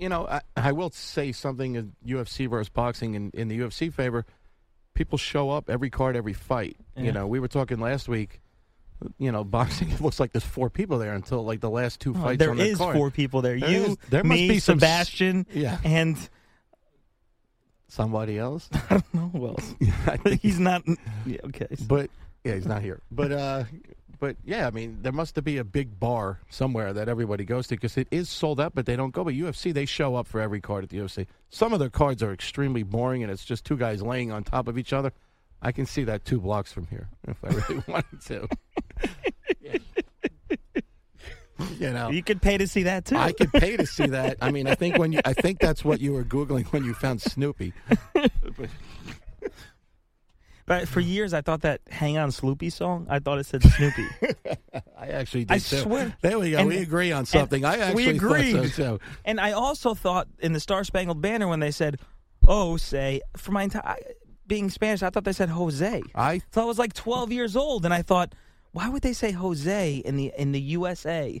you know, I, I will say something in UFC versus boxing in, in the UFC favor. People show up every card, every fight. Yeah. You know, we were talking last week. You know, boxing. It looks like there's four people there until like the last two Oh, fights. there on is card. four people there. There you, is- there me, must be some Sebastian, Yeah. and Somebody else. I don't know who else. I think He's not. Yeah, okay. But yeah, he's not here. But uh, but yeah, I mean, there must be a big bar somewhere that everybody goes to because it is sold out, but they don't go. But UFC, they show up for every card at the UFC. Some of their cards are extremely boring, and it's just two guys laying on top of each other. I can see that two blocks from here if I really wanted to. you know, You could pay to see that too. I could pay to see that. I mean, I think when you, I think that's what you were googling when you found Snoopy. But for years, I thought that "Hang On, Sloopy" song. I thought it said Snoopy. I actually did I too. swear. There we go. And- we agree on something. I actually we agreed. so too. And I also thought in the Star Spangled Banner when they said "Oh, say" for my entire being Spanish, I thought they said Jose. I So I was like 12 years old, and I thought, why would they say Jose in the in the USA?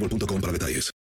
boostmobile.com para detalles.